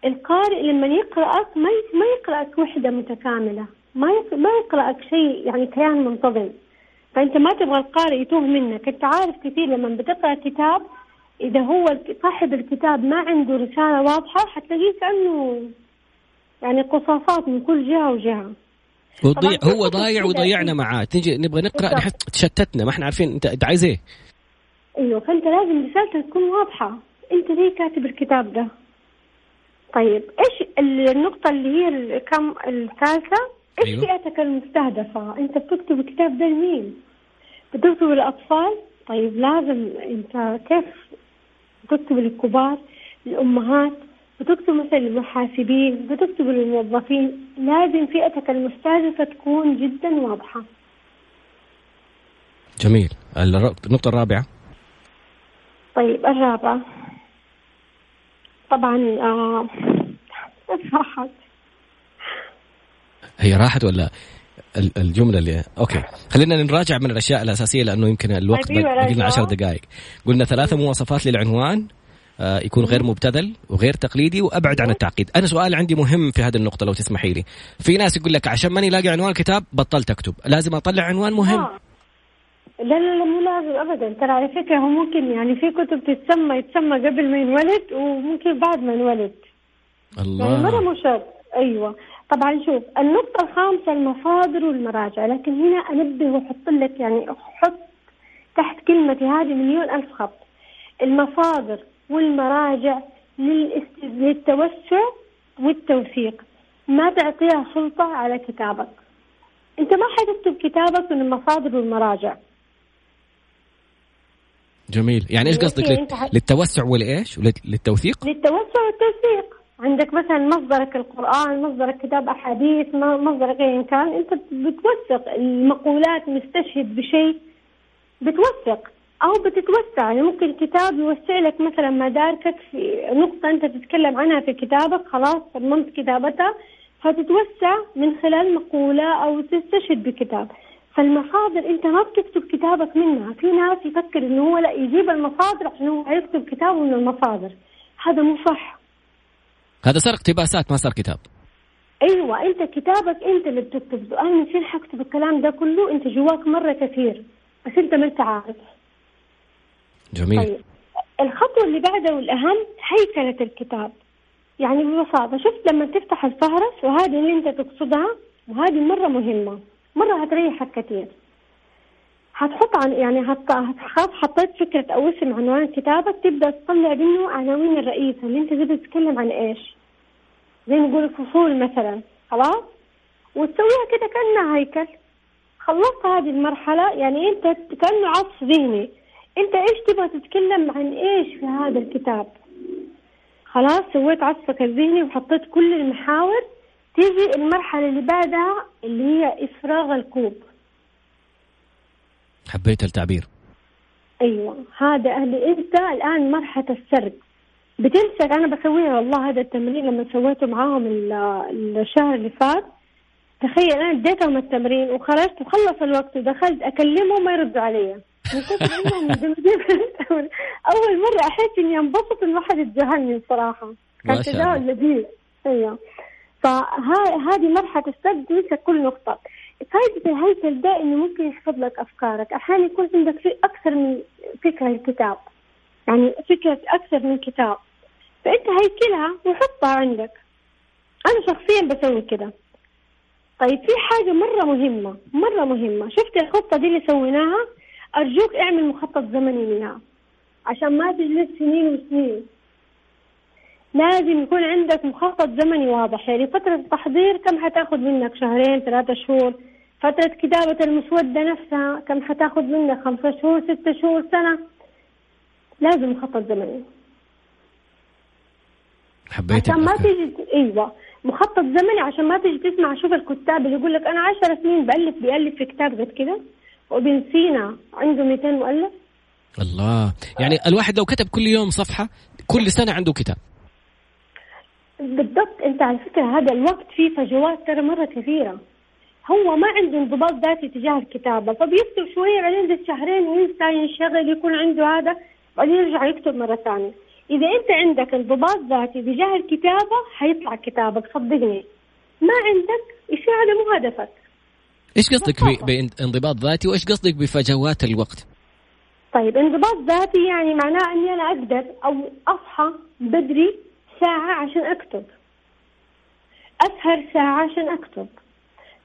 Speaker 2: القارئ لما يقرأك ما ما يقرأك وحدة متكاملة. ما ما يقرأك شيء يعني كيان منتظم. فأنت ما تبغى القارئ يتوه منك. أنت عارف كثير لما بتقرأ كتاب إذا هو صاحب الكتاب ما عنده رسالة واضحة حتلاقيه كأنه يعني قصاصات من كل جهة وجهة.
Speaker 1: وضيع هو ضايع؟ وضيعنا معاه. تيجي نبغى
Speaker 2: نقرأ.
Speaker 1: نحس تشتتنا. ما إحنا عارفين انت إنت عايز إيه.
Speaker 2: أيوه فأنت لازم رسالتك تكون واضحة. أنت ليه كاتب الكتاب ده؟ طيب إيش النقطة اللي هي الكم الثالثة؟ إيش
Speaker 1: أيوة.
Speaker 2: فئتك المستهدفة. أنت بتكتب الكتاب ده لمين بتكتب للأطفال؟ طيب لازم أنت كيف بتكتب للكبار للأمهات؟ بتكتب مثلا للمحاسبين بتكتب للموظفين. لازم فئتك المستهدفة تكون جدا واضحة.
Speaker 1: جميل. الر- النقطة الرابعة.
Speaker 2: طيب الرابعة. طبعا آه
Speaker 1: هي راحت ولا ال- الجملة اللي أوكي. خلينا نراجع من الأشياء الأساسية لأنه يمكن الوقت
Speaker 2: أيوة،
Speaker 1: باقي لنا
Speaker 2: راجعة.
Speaker 1: 10 دقائق. قلنا ثلاثة مواصفات للعنوان آه، يكون غير مبتذل وغير تقليدي وأبعد عن التعقيد. أنا سؤال عندي مهم في هذه النقطة لو تسمحي لي. في ناس يقول لك عشان ماني لاقي عنوان كتاب بطلت أكتب. لازم أطلع عنوان مهم؟
Speaker 2: آه. لا لا لا مو لازم ابدا. ترى على فكرة هو ممكن يعني في كتب تتسمى يتسمى قبل ما ينولد وممكن بعد ما ينولد. يعني مرة
Speaker 1: الله
Speaker 2: مو شرط أيوه. طبعا شوف النقطة الخامسة المصادر والمراجع. لكن هنا أنبه وأحط لك يعني أحط تحت كلمتي هذه مليون ألف خط. المصادر والمراجع للتوسع والتوثيق. ما تعطيها سلطة على كتابك. أنت ما حتكتب كتابك من المصادر والمراجع.
Speaker 1: جميل. يعني إيش قصدك؟ لل... للتوسع ولايش للتوثيق؟
Speaker 2: للتوسع والتوثيق. عندك مثلا مصدرك القرآن مصدرك كتاب أحاديث مصدرك أيا كان أنت بتوثق المقولات مستشهد بشيء بتوثق أو بتتوسع. يعني ممكن الكتاب يوسع لك مثلا مداركك في نقطة أنت تتكلم عنها في كتابك خلاص صممت كتابتها فتتوسع من خلال مقولة أو تستشهد بكتاب. فالمصادر أنت ما بتكتب كتابك منها. في ناس يفكر إنه هو لا يجيب المصادر عشان هو يكتب كتابه من المصادر. هذا مو صح.
Speaker 1: هذا صار اقتباسات ما صار كتاب.
Speaker 2: أيوه أنت كتابك أنت اللي بتكتب. أنا من فين حكتب الكلام ده كله أنت جواك مرة كثير بس أنت ما أنت عارف.
Speaker 1: جميل. طيب.
Speaker 2: الخطوة اللي بعدها والأهم هيكلة الكتاب. يعني ببساطة شفت لما تفتح الفهرس وهذه اللي أنت تقصدها؟ وهذه مرة مهمة مرة هتريحك كثير. هتحط عن يعني هتخاف حطيت فكرة أو اسم عنوان كتابك تبدأ تطلع منه عناوين الرئيسة اللي أنت تبدأ تتكلم عن إيش؟ زي نقول فصول مثلا. خلاص؟ وتسويها كده كأنها هيكل. خلصت هذه المرحلة. يعني أنت كأنه عصف ذهني. أنت إيش تبغى تتكلم عن إيش في هذا الكتاب؟ خلاص؟ سويت عصفك الذهني وحطيت كل المحاور. تيجي المرحلة اللي بعدها اللي هي إفراغ الكوب.
Speaker 1: حبيت التعبير.
Speaker 2: أيوة. هذا اللي أنت الآن مرحلة السرد. بتمسك أنا بسويها والله هذا التمرين لما سويته معاهم الشهر اللي فات. تخيل أنا اديتهم التمرين وخرجت وخلص الوقت ودخلت أكلمهم ما يردوا علي. أول مرة أحس إني أنبسط إن واحد يتجاهلني بصراحة. كان تجاهل لذيذ. أيوه. فهذه مرحلة السد تمسك كل نقطة. فائدة الهيكل ده إنه ممكن يحفظ لك أفكارك. أحيانا يكون عندك في أكثر من فكرة الكتاب يعني فكرة أكثر من كتاب. فأنت هيكلها وحطها عندك. أنا شخصيا بسوي كده. طيب في حاجة مرة مهمة مرة مهمة. شفت الخطة دي اللي سويناها؟ أرجوك اعمل مخطط زمني منها عشان ما تجلس سنين وسنين. لازم يكون عندك مخطط زمني واضح. يعني فترة التحضير كم حتاخذ منك؟ شهرين ثلاثة شهور. فترة كتابة المسودة نفسها كم حتاخذ منك خمسة شهور ستة شهور سنة. لازم مخطط زمني.
Speaker 1: حبيت
Speaker 2: عشان ما تيجي أيوه. مخطط زمني عشان ما تيجي تسمع شوف الكتاب اللي يقول لك أنا عشر سنين بألف بألف في كتاب قد كده. وابن سينا عنده 200 مؤلف.
Speaker 1: الله. يعني الواحد لو كتب كل يوم صفحة كل سنة عنده كتاب.
Speaker 2: بالضبط. أنت على فكرة هذا الوقت فيه فجوات ترى مرة كثيرة. هو ما عنده انضباط ذاتي تجاه الكتابة فبيكتب شوية بعدين ذا شهرين ينسى ينشغل يكون عنده هذا بعدين يرجع يكتب مرة ثانية. إذا أنت عندك انضباط ذاتي تجاه الكتابة حيطلع كتابك صدقني. ما عندك يصير هذا مو هدفك
Speaker 1: إيش قصدك بانضباط ذاتي وإيش قصدك بفجوات الوقت؟
Speaker 2: طيب انضباط ذاتي يعني معناه إني أنا أقدر أو أصحى بدري ساعة عشان أكتب. أسهر ساعة عشان أكتب.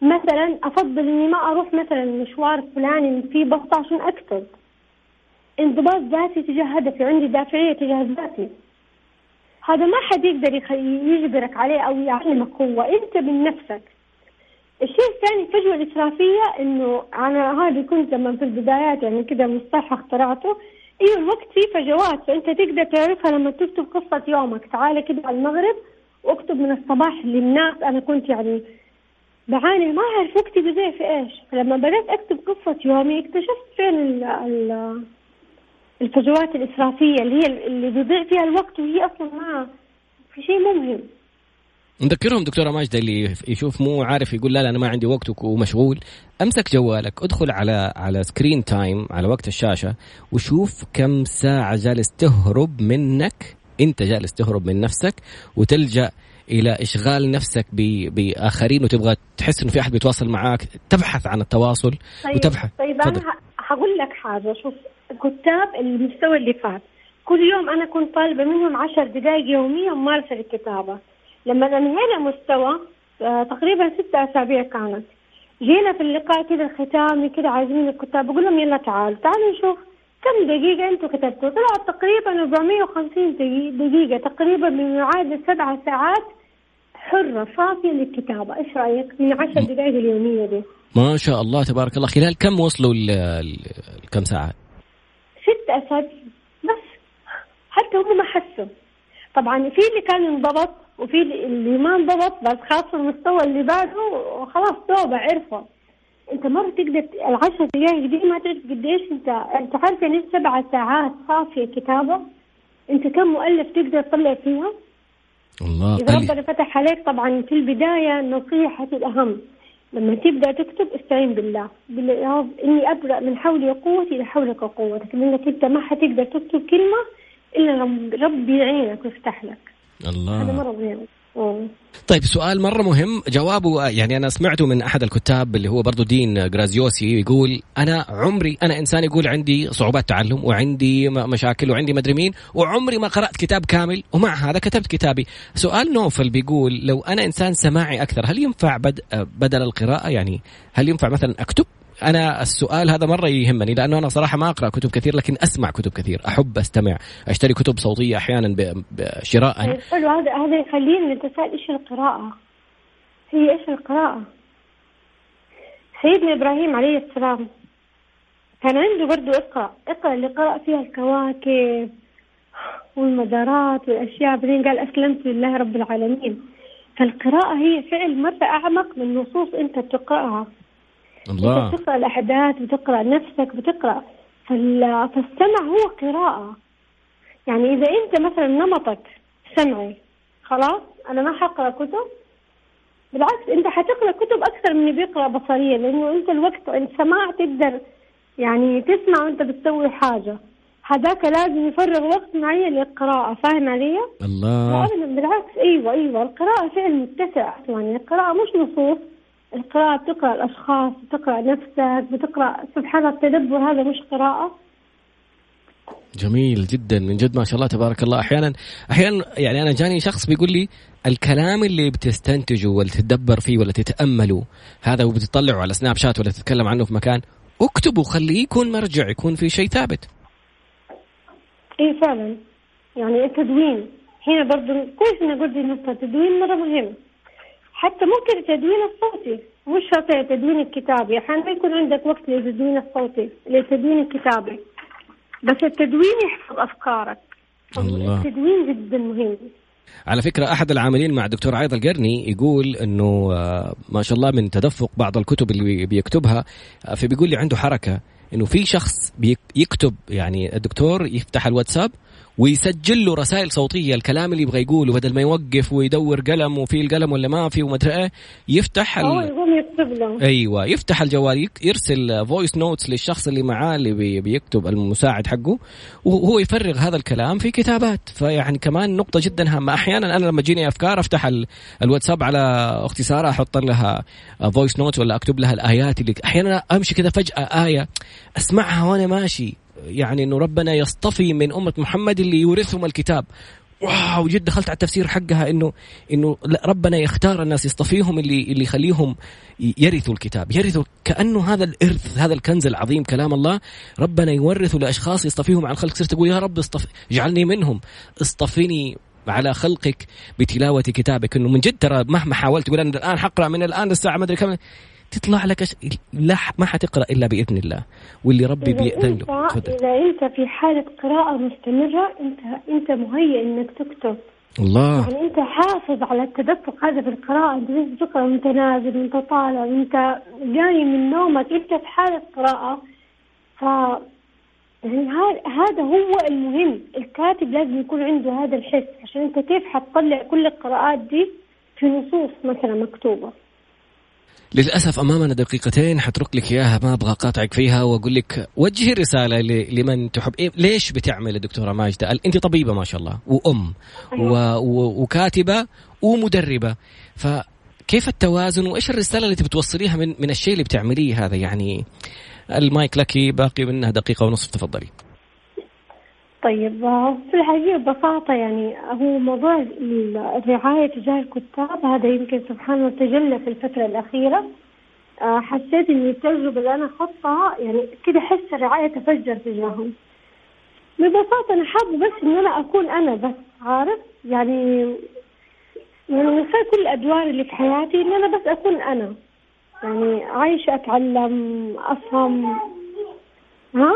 Speaker 2: مثلا أفضل إني ما أروح مثلا مشوار فلاني فيه ضغط عشان أكتب. انضباط ذاتي تجاه هدفي عندي دافعية تجاه ذاتي. هذا ما حد يقدر يجبرك عليه أو يعلمك هو أنت من نفسك. الشيء الثاني الفجوة الإسرافية إنه أنا هذه كنت لما في البدايات يعني كذا مصطلح اخترعته. أيوه الوقت؟ فيه فجوات. فأنت تقدر تعرفها لما تكتب قصة يومك. تعال كده على المغرب واكتب من الصباح للناس. أنا كنت يعني بعاني ما أعرف اكتب زي في إيش. فلما بدأت أكتب قصة يومي اكتشفت فين ال ال الفجوات الإسرافية اللي هي اللي بيضيع فيها الوقت وهي أصلا ما في شيء مهم
Speaker 1: نذكرهم دكتورة ماجده اللي يشوف مو عارف يقول لا لا أنا ما عندي وقت ومشغول. أمسك جوالك ادخل على على screen time على وقت الشاشة وشوف كم ساعة جالس تهرب منك. أنت جالس تهرب من نفسك وتلجأ إلى إشغال نفسك بآخرين وتبغى تحس إنه في أحد بيتواصل معاك. تبحث عن التواصل
Speaker 2: طيب وتبحث. طيب فضل. أنا هقول لك حاجة. شوف كتاب المستوى اللي فات. كل يوم أنا كنت طالبة منهم عشر دقائق يوميا ممارسه للكتابه لما انهينا مستوى آه، تقريبا ستة أسابيع كانت. جينا في اللقاء كده الختامي كده عايزين الكتاب. بقول لهم يلا تعالوا تعالوا نشوف كم دقيقة أنتم كتبتوا. طلعت تقريبا 450 دقيقة تقريبا بمعادل سبعة ساعات حرة صافية للكتابة. إيش رأيك؟ من عشر دقائق اليومية دي.
Speaker 1: ما شاء الله تبارك الله. خلال كم وصلوا كم ساعة؟
Speaker 2: ست أسابيع. بس. حتى هم ما حسوا. طبعا في اللي كان انضبط وفي اللي ما انضبط بس خاصة المستوى اللي بعده خلاص توبة عرفوا. أنت مرة تقدر العشر دقائق دي ما تعرف قديش أنت انت عارف يعني سبع ساعات صافية كتابة. أنت كم مؤلف تقدر تطلع فيها؟
Speaker 1: الله.
Speaker 2: إذا ربنا فتح عليك طبعا في البداية نصيحة الأهم. لما تبدأ تكتب استعين بالله. بالله يا رب إني أبرأ من حولي وقوتي إلى حولك وقوتك لأنك أنت ما حتقدر تكتب كلمة إلا ربي يعينك ويفتح لك.
Speaker 1: الله.
Speaker 2: هذا مرة مهم.
Speaker 1: طيب سؤال مرة مهم. جوابه يعني أنا سمعته من أحد الكتاب اللي هو برضو دين جرازيوسي يقول أنا عمري أنا إنسان يقول عندي صعوبات تعلم وعندي مشاكل وعندي مدري مين وعمري ما قرأت كتاب كامل ومع هذا كتبت كتابي. سؤال نوفل بيقول لو أنا إنسان سماعي أكثر هل ينفع بدل القراءة؟ يعني هل ينفع مثلا أكتب؟ أنا السؤال هذا مرة يهمني لأنه أنا صراحة ما أقرأ كتب كثير لكن أسمع كتب كثير أحب أستمع أشتري كتب صوتية أحيانا بشراء
Speaker 2: طيب، حلو هذا هذا يخليني نتساءل إيش القراءة؟ هي إيش القراءة؟ سيدنا إبراهيم عليه السلام كان عنده برضه إقرأ إقرأ اللي قرأ فيها الكواكب والمدارات والأشياء بعدين قال أسلمت لله رب العالمين. فالقراءة هي فعل مرة أعمق من نصوص أنت بتقرأها.
Speaker 1: الله.
Speaker 2: بتقرأ الأحداث بتقرأ نفسك بتقرأ. فالسمع هو قراءة. يعني إذا أنت مثلا نمطك سمعي خلاص؟ أنا ما حقرأ كتب؟ بالعكس أنت حتقرأ كتب أكثر من اللي بيقرأ بصريا لأنه أنت الوقت السماع تقدر يعني تسمع وأنت بتسوي حاجة. هذاك لازم يفرغ وقت معين للقراءة فاهم علي؟
Speaker 1: الله.
Speaker 2: بالعكس أيوه أيوه. القراءة فعل متسع يعني القراءة مش نصوص. القراءة بتقرأ الأشخاص بتقرأ نفسك بتقرأ سبحان التدبر هذا مش قراءة؟
Speaker 1: جميل جدا من جد ما شاء الله تبارك الله. أحيانا أحيانا يعني أنا جاني شخص بيقول لي الكلام اللي بتستنتجه ولا تتدبر فيه ولا تتامله هذا وبتطلعه على سناب شات ولا تتكلم عنه في مكان اكتبه خليه يكون مرجع يكون في شيء ثابت.
Speaker 2: إيه فعلا. يعني التدوين. هنا برضه كويس اني قلت النقطه التدوين مرة مهم. حتى ممكن التدوين الصوتي. مش شرط التدوين الكتابي أحيانا ما يكون عندك وقت للتدوين الصوتي للتدوين الكتابي بس التدوين يحفظ أفكارك. الله. التدوين جدا مهم.
Speaker 1: على فكرة أحد العاملين مع الدكتور عايض القرني يقول أنه آه، ما شاء الله من تدفق بعض الكتب اللي بيكتبها آه، فبيقول لي عنده حركة أنه في شخص بيكتب يعني الدكتور يفتح الواتساب ويسجل له رسائل صوتية الكلام اللي يبغى يقوله بدل ما يوقف ويدور قلم وفي القلم ولا ما في وما أدري إيه يفتح ال...
Speaker 2: يكتب له.
Speaker 1: أيوه يفتح الجوال يرسل voice notes للشخص اللي معاه اللي بي... بيكتب المساعد حقه وهو يفرغ هذا الكلام في كتابات. فيعني كمان نقطة جدا هامة. أحيانا أنا لما تجيني أفكار أفتح ال... الواتساب على أختي ساره أحط لها voice note ولا أكتب لها الآيات اللي أحيانا أمشي كذا فجأة آية أسمعها وأنا ماشي. يعني إنه ربنا يصطفي من أمة محمد اللي يورثهم الكتاب. wow جد دخلت على التفسير حقها إنه إنه ربنا يختار الناس يصطفيهم اللي اللي يخليهم يرثوا الكتاب. يرثوا كأنه هذا الإرث هذا الكنز العظيم كلام الله. ربنا يورثه لأشخاص يصطفيهم على الخلق. صرت تقول يا رب اصطف اجعلني منهم. اصطفني على خلقك بتلاوة كتابك. إنه من جد ترى مهما حاولت تقول أنا الآن حقرأ من الآن للساعة ما أدري كم. تطلع لك أش... لا ما حتقرأ إلا بإذن الله. واللي ربي بيأذن له.
Speaker 2: إذا أنت في حالة قراءة مستمرة انت أنت مهيئ إنك تكتب.
Speaker 1: الله.
Speaker 2: يعني أنت حافظ على التدفق هذا في القراءة. أنت تقرا وانت نازل وانت طالع وانت جاي من نومك أنت في حالة قراءة. ف يعني هذا هو المهم. الكاتب لازم يكون عنده هذا الحس. عشان أنت كيف حتطلع كل القراءات دي في نصوص مثلا مكتوبة.
Speaker 1: للأسف أمامنا دقيقتين حترك لك إياها ما أبغى أقاطعك فيها وأقول لك وجهي رساله لمن تحب. إيه ليش بتعمل الدكتوره ماجدة؟ أنت طبيبة ما شاء الله وأم و... و... وكاتبة ومدربة. فكيف التوازن وإيش الرسالة اللي تبي توصليها من من الشيء اللي بتعمليه هذا؟ يعني المايك لك باقي منها دقيقة ونصف تفضلي.
Speaker 2: طيب في الحقيقة ببساطة يعني هو موضوع الرعاية تجاه الكتاب هذا يمكن سبحان الله تجلى في الفترة الأخيرة. آه، حسيت إن التجربة اللي أنا أخطها يعني كده أحس الرعاية تفجر تجاههم. ببساطة أنا حابة بس إن أنا أكون أنا بس عارف؟ يعني يعني من كل الأدوار اللي في حياتي إن أنا بس أكون أنا. يعني عايشة أتعلم أفهم. ها؟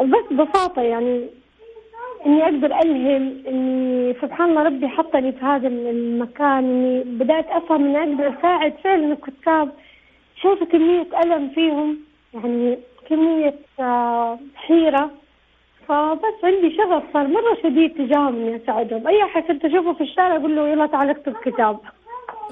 Speaker 2: بس ببساطة يعني إني أقدر ألهم إني سبحان الله ربي حطني في هذا المكان إني بدأت أفهم إني أقدر أساعد فعلا الكتاب. شايفة كمية ألم فيهم يعني كمية آه، حيرة. فبس عندي شغف صار مرة شديد تجاههم إني أساعدهم أي أحد كنت أشوفه في الشارع أقول له يلا تعال اكتب كتاب.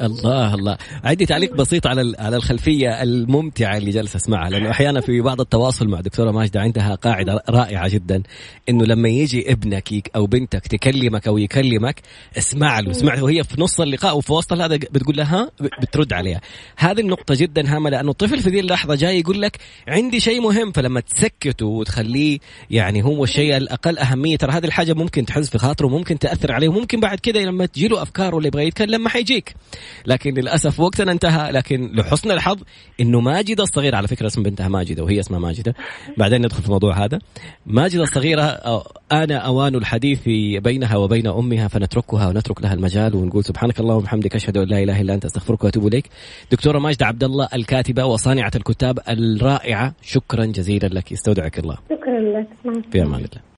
Speaker 1: الله الله. عندي تعليق بسيط على على الخلفية الممتعة اللي جالس أسمعها لأنه أحيانا في بعض التواصل مع دكتورة ماجده عندها قاعدة رائعة جدا إنه لما يجي ابنك أو بنتك تكلمك أو يكلمك اسمع له اسمع له وهي في نص اللقاء وفي وسط هذا بتقول لها بترد عليها. هذه النقطة جدا هامة لأنه الطفل في ذي اللحظة جاي يقول لك عندي شيء مهم فلما تسكته وتخليه يعني هو الشيء الأقل أهمية ترى هذه الحاجة ممكن تحز في خاطره وممكن تأثر عليه وممكن بعد كذا لما تجي له افكار ولا يبغى يتكلم ما حيجيك. لكن للأسف وقتنا انتهى لكن لحسن الحظ إنه ماجده الصغيره على فكرة اسم بنتها ماجده وهي اسمها ماجده بعدين ندخل في الموضوع هذا. ماجده الصغيرة أنا أوان الحديث بينها وبين أمها فنتركها ونترك لها المجال ونقول سبحانك اللهم وبحمدك أشهد أن لا إله إلا أنت أستغفرك وأتوب إليك. دكتورة ماجده عبد الله الكاتبة وصانعة الكتاب الرائعة شكرا جزيلا لك استودعك الله.
Speaker 2: شكرا لك.
Speaker 1: في أمان الله.